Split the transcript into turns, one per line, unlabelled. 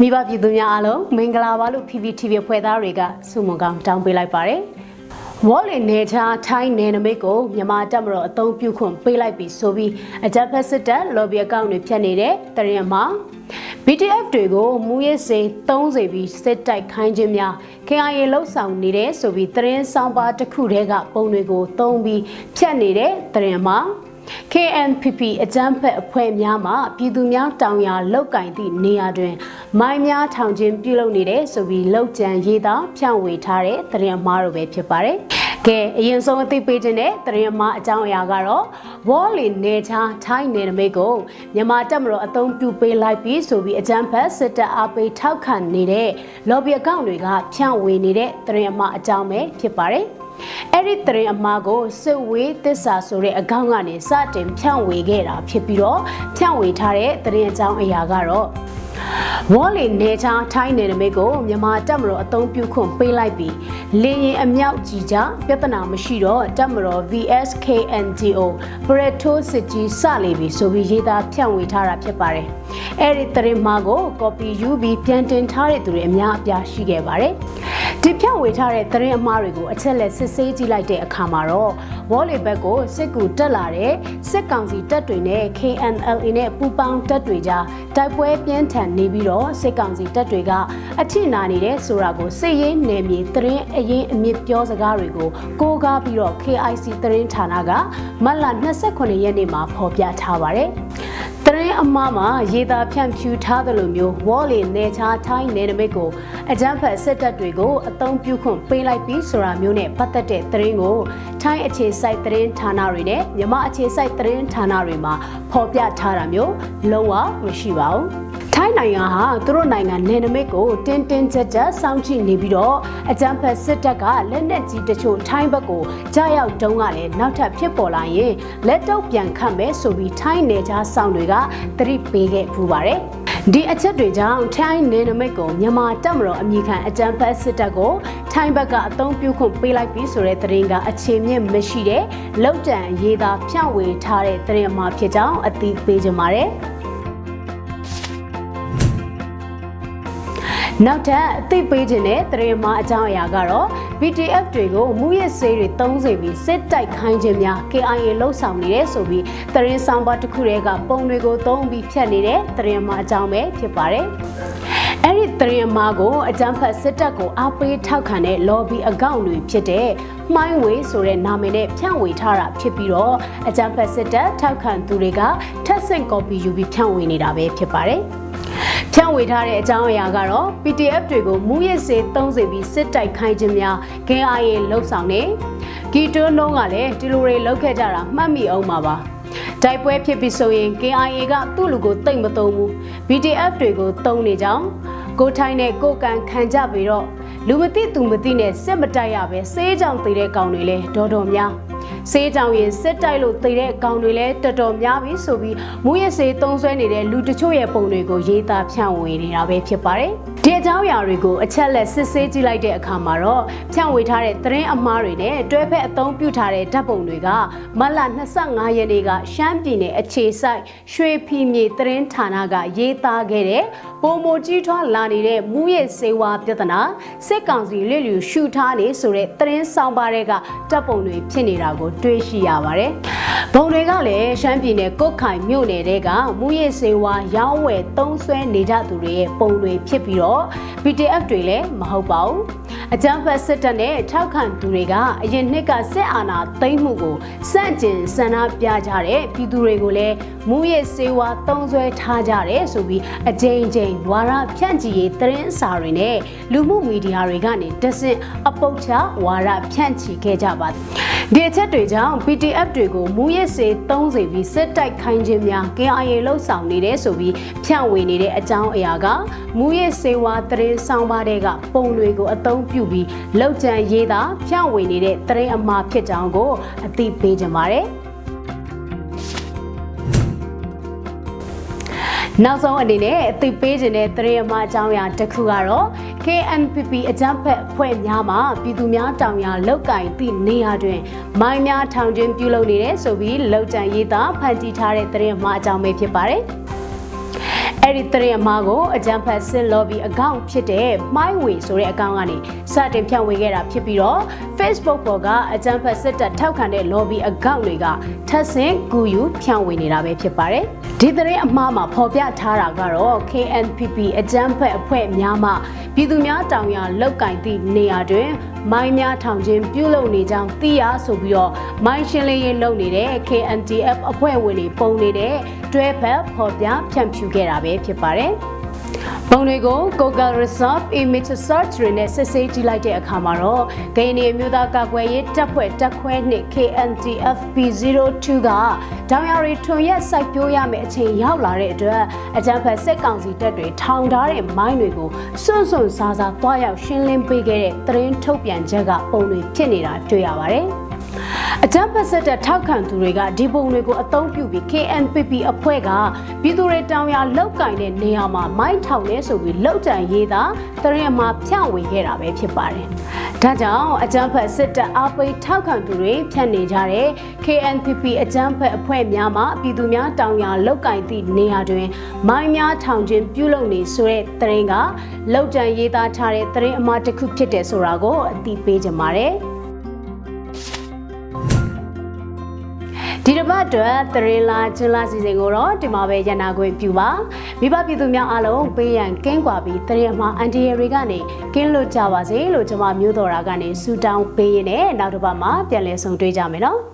မိဘပြည်သူများအားလုံးမင်္ဂလာပါလို့ PPTV ဖွဲ့သားတွေကဆုမွန်ကောင်းတောင်းပေးလိုက်ပါတယ်။ဝေါ်လင်နေချာထိုင်းနယ်နိမိတ်ကိုမြန်မာတပ်မတော်အုံပြုခွင့်ပေးလိုက်ပြီးဆိုပြီးအကြမ်းဖက်စစ်တပ် lobby အကောင့်တွေဖြတ်နေတဲ့တရင်မှာ BTF တွေကိုမူရစ်စေ30ပြီးစစ်တိုက်ခိုင်းခြင်းများ KIA လှုပ်ဆောင်နေတဲ့ဆိုပြီးသတင်းဆောင်ပါတစ်ခုတည်းကပုံတွေကိုသုံးပြီးဖြတ်နေတဲ့တရင်မှာ KNPP အကြမ်းဖက်အဖွဲ့များမှပြည်သူများတောင်ယာလောက်ကင်သည့်နေရာတွင် မိုင်းများထောင်ချင်းပြုလုပ်နေတဲ့ဆိုပြီးလောက်ကျန်ရေးသားဖြန့်ဝေထားတဲ့သတင်းအမှားတို့ပဲဖြစ်ပါတယ်။ကဲအရင်ဆုံးအသိပေးခြင်းတဲ့သတင်းအမှားအကြောင်းအရာကတော့ဝေါ်လီနေချာထိုင်းနယ်နိမိတ်ကိုမြန်မာတပ်မတော်အုံပြုပေးလိုက်ပြီးဆိုပြီးအကြမ်းဖက်စစ်တပ်အားပေးထောက်ခံနေတဲ့ lobby အကောင့်တွေကဖြန့်ဝေနေတဲ့သတင်းအမှားအကြောင်းပဲဖြစ်ပါတယ်။ အဲ့ဒီတရင်အမားကိုစစ်ဝေးသစ္စာဆိုတဲ့အကောင့်ကနေစတင်ဖြန့်ဝေခဲ့တာဖြစ်ပြီးတော့ဖြန့်ဝေထားတဲ့တရင်အကြောင်းအရာကတော့ဝေါ်လီနေချာထိုင်းနယ်နိမိတ်ကိုမြန်မာတပ်မတော်အုံပြုခွင့်ပေးလိုက်ပြီးလေရင်အမြောက်ကြီးကြပြဿနာမရှိတော့တပ်မတော် VSKNDO ပရထိုးစစ်ကြီးစလေပြီဆိုပြီးရေးသားဖြန့်ဝေထားတာဖြစ်ပါတယ်။အဲ့ဒီသတင်းမှာကို copy ယူပြီးပြန်တင်ထားတဲ့သူတွေအများအပြားရှိခဲ့ပါတယ်။ ဒီဖြန့်ဝေထားတဲ့သတင်းအမှားတွေကိုအချက်လက်စစ်ဆေးကြည့်လိုက်တဲ့အခါမှာတော့ဝေါ်လီဘက်ကိုစစ်ကူတက်လာတဲ့စစ်ကောင်စီတပ်တွေနဲ့ KNLA နဲ့ပူးပေါင်းတပ်တွေကြားတိုက်ပွဲပြင်းထန်နေပြီးတော့စစ်ကောင်စီတပ်တွေကအထိနာနေတဲ့ဆိုတာကိုစစ်ရေးနယ်မြေသတင်းအရင်အမြင့်ပြောစကားတွေကိုကိုးကားပြီးတော့ KIC သတင်းဌာနကမတ်လ29ရက်နေ့မှာဖော်ပြထားပါတယ် တရင်အမမှာရေသာဖြန့်ဖြူထားသလိုမျိုးဝေါ်လီနေချာထိုင်းနယ်နိမိတ်ကိုအကြမ်းဖက်စစ်တပ်တွေကိုအသုံးပြုခွင့်ပေးလိုက်ပြီးဆိုတာမျိုးနဲ့ပတ်သက်တဲ့သတင်းကိုထိုင်းအခြေစိုက်သတင်းဌာနတွေနဲ့မြမအခြေစိုက်သတင်းဌာနတွေမှာဖော်ပြထားတာမျိုးလုံးဝမရှိပါဘူး ထိုင်းနိုင်ငံဟာသူတို့နိုင်ငံနယ်နိမိတ်ကိုတင်းတင်းကြပ်ကြပ်စောင့်ကြည့်နေပြီးတော့အကြမ်းဖက်စစ်တပ်ကလက်နက်ကြီးတချို့ထိုင်းဘက်ကိုကြားရောက်တုန်းကလည်းနောက်ထပ်ဖြစ်ပေါ်လာရင်လက်တော့ပြန်ခတ်မယ်ဆိုပြီးထိုင်းနယ်ခြားဆောင်တွေကသတိပေးခဲ့ပူပါတယ်ဒီအချက်တွေကြောင့်ထိုင်းနယ်နိမိတ်ကိုမြန်မာတပ်မတော်အမိခံအကြမ်းဖက်စစ်တပ်ကိုထိုင်းဘက်ကအသုံးပြုခွင့်ပေးလိုက်ပြီးဆိုတဲ့သတင်းကအခြေမြင့်မရှိတဲ့လောက်တန်ရေးသားဖြန့်ဝေထားတဲ့သတင်းမှာဖြစ်ကြောင်းအသိပေးကြပါတယ်။ နောက်ထပ်အသိပေးခြင်းတဲ့တရေမာအကြောင်းအရာကတော့ BTF တွေကိုမူရစ်ဆေးတွေ30ပြီးစစ်တိုက်ခိုင်းခြင်းများ KIA လှုပ်ဆောင်နေတယ်ဆိုပြီးတရင်ဆောင်ပါတစ်ခုတည်းကပုံတွေကိုသုံးပြီးဖြတ်နေတဲ့တရင်မာအကြောင်းပဲဖြစ်ပါတယ်။အဲ့ဒီတရင်မာကိုအကြမ်းဖက်စစ်တပ်ကိုအားပေးထောက်ခံတဲ့ lobby အကောင့်တွေဖြစ်တဲ့မှိုင်းဝေဆိုတဲ့နာမည်နဲ့ဖြန့်ဝေထားတာဖြစ်ပြီးတော့အကြမ်းဖက်စစ်တပ်ထောက်ခံသူတွေကထက်ဆင့် copy ယူပြီးဖြန့်ဝေနေတာပဲဖြစ်ပါတယ်။ ဖြန့်ဝေထားတဲ့အကြောင်းအရာကတော့ PDF တွေကိုမူရစ်စေ30ပြီးစစ်တိုက်ခိုင်းခြင်းများ KIA လှုပ်ဆောင်နေဂီတွန်းလုံးကလည်းဒီလိုတွေလောက်ခဲ့ကြတာမှတ်မိအောင်ပါပါတိုက်ပွဲဖြစ်ပြီးဆိုရင် KIA ကသူ့လူကိုတိတ်မသုံးဘူး BTF တွေကိုတုံးနေကြောင်းကိုထိုင်းနဲ့ကိုကန်ခံကြပြီးတော့လူမသိသူမသိနဲ့စစ်မတိုက်ရပဲစေးကြောင်သေးတဲ့ကောင်တွေလဲတော်တော်များ စေးကြောင်ရင်စစ်တိုက်လို့သေတဲ့အကောင်တွေလည်းတော်တော်များပြီဆိုပြီးမူရစေးသုံးဆွဲနေတဲ့လူတချို့ရဲ့ပုံတွေကိုရေးသားဖြန့်ဝေနေတာပဲဖြစ်ပါတယ်။ ဒီအကြောင်းအရာတွေကိုအချက်လက်စစ်ဆေးကြည့်လိုက်တဲ့အခါမှာတော့ဖြန့်ဝေထားတဲ့သတင်းအမှားတွေနဲ့တွဲဖက်အသုံးပြုထားတဲ့ဓာတ်ပုံတွေကမလ25ရက်နေ့ကရှမ်းပြည်နယ်အခြေစိုက်ရွှေဖီမြေသတင်းဌာနကရေးသားခဲ့တဲ့ပုံမကြီးထွားလာနေတဲ့မူရစေဝါပြဿနာစစ်ကောင်စီလစ်လျူရှုထားနေဆိုတဲ့သတင်းဆောင်ပါတဲ့ကတပ်ပုံတွေဖြစ်နေတာကိုတွေ့ရှိရပါတယ်။ဘုံတွေကလည်းရှမ်းပြည်နယ်ကုတ်ခိုင်မြို့နယ်တဲကမူရစေဝါရောင်းဝယ်သုံးဆွဲနေကြသူတွေရဲ့ပုံတွေဖြစ်ပြီးတော့ PDF တွေလည်းမဟုတ်ပါဘူး။အကြမ်းဖက်စစ်တပ်နဲ့ထောက်ခံသူတွေကအရင်နှစ်ကစစ်အာဏာသိမ်းမှုကိုစန့်ကျင်ဆန္ဒပြကြတဲ့ပြည်သူတွေကိုလည်းမူရစေဝါသုံးဆွဲထားကြတယ်ဆိုပြီးအကြိမ်ကြိမ်ဝါရဖြန့်ချီရေးသတင်းစာတွေနဲ့လူမှုမီဒီယာတွေကနေတဆင့်အပုတ်ချဝါရဖြန့်ချီခဲ့ကြပါဒီအချက်တွေကြောင့် PTF တွေကိုမူရစ်စေ30ပြီးစစ်တိုက်ခိုင်းခြင်းများ KIA လှုပ်ဆောင်နေတယ်ဆိုပြီးဖြန့်ဝေနေတဲ့အကြောင်းအရာကမူရစ်စေဝါသတင်းဆောင်ပါတဲ့ကပုံတွေကိုအသုံးပြုပြီးလောက်ကျန်ရေးတာဖြန့်ဝေနေတဲ့သတင်းအမှားဖြစ်ကြောင်းကိုအသိပေးကြပါတယ်နောက်ဆုံးအနေနဲ့အသိပေးခြင်းတဲ့သတင်းအမှားအကြောင်းအရာတစ်ခုကတော့ KNPP အကြမ်းဖက်ဖွဲ့များမှပြည်သူများတောင်ယာလောက်ကင်သည့်နေရာတွင် မိုင်းများထောင်ချင်းပြုလုပ်နေတဲ့ဆိုပြီးလောက်တန်ရေးသားဖန်တီးထားတဲ့သတင်းအမှားအကြောင်းပဲဖြစ်ပါတယ်။ အအဲ့ဒီသတင်းအမှားကိုအကြံဖတ်စစ် lobby အကောင့်ဖြစ်တဲ့ MyWay ဆိုတဲ့အကောင့်ကနေစတင်ဖြန့်ဝေခဲ့တာဖြစ်ပြီးတော့ Facebook ပေါ်ကအကြံဖတ်စစ်တပ်ထောက်ခံတဲ့ lobby အကောင့်တွေကထပ်ဆင့်ကူယူဖြန့်ဝေနေတာပဲဖြစ်ပါတယ်။ဒီသတင်းအမှားမှာဖော်ပြထားတာကတော့ KNPP အကြံဖတ်အဖွဲ့များမှပြည်သူများတောင်ရလောက်ကင်သည့်နေရာတွင် မိုင်းများထောင်ခြင်းပြုလုပ်နေကြောင်းသိရဆိုပြီးတော့မိုင်းရှင်းလင်းရေးလုပ်နေတဲ့ KNTF အဖွဲ့ဝင်တွေပုံနေတဲ့တွဲဖက်ဖော်ပြဖြန့်ဖြူခဲ့တာပဲဖြစ်ပါတယ်။ ပုံတွေကို Google Resolve Image Search တွေနဲ့စစ်ဆေးကြည့်လိုက်တဲ့အခါမှာတော့ဂိမ်းနေမျိုးသားကာကွယ်ရေးတပ်ဖွဲ့တပ်ခွဲနှစ် KNTF P02 ကတောင်ယာရီထွန်ရက်စိုက်ပျိုးရမယ့်အချိန်ရောက်လာတဲ့အတွက်အကြံဖက်စစ်ကောင်စီတပ်တွေထောင်ထားတဲ့မိုင်းတွေကိုစွန့်စွန့်စားစားတွားရောက်ရှင်းလင်းပေးခဲ့တဲ့သတင်းထုတ်ပြန်ချက်ကပုံတွေဖြစ်နေတာတွေ့ရပါတယ်။ အကြမ်းဖက်စစ်တပ်ထောက်ခံသူတွေကဒီပုံတွေကိုအသုံးပြုပြီး KNPP အဖွဲ့ကပြည်သူတွေတောင်ရလောက်ကင်တဲ့နေရာမှာမိုင်းထောင်နေဆိုပြီးလောက်တန်ရေးတာတရင်မှာဖြန့်ဝေခဲ့တာပဲဖြစ်ပါတယ်။ဒါကြောင့်အကြမ်းဖက်စစ်တပ်အပိတ်ထောက်ခံသူတွေဖြန့်နေကြတဲ့ KNPP အကြမ်းဖက်အဖွဲ့များမှပြည်သူများတောင်ရလောက်ကင်သည့်နေရာတွင်မိုင်းများထောင်ခြင်းပြုလုပ်နေဆိုတဲ့တရင်ကလောက်တန်ရေးသားထားတဲ့တရင်အမှားတစ်ခုဖြစ်တယ်ဆိုတာကိုအသိပေးကြပါတယ်။ ဒီတစ်ပတ်အတွက်သရေလာချွန်းလာစီစဉ်ကိုတော့ဒီမှာပဲရန်နာခွင့်ပြုပါမိဘပြည်သူများအားလုံးပေးရန်ကင်းကွာပြီးသရေမှာအန်တီရီကနေကင်းလွတ်ကြပါစေလို့ကျွန်မမျိုးတော်ရာကနေဆူတောင်းပေးရင်းနဲ့နောက်တစ်ပတ်မှာပြန်လည်ဆုံတွေ့ကြမယ်နော်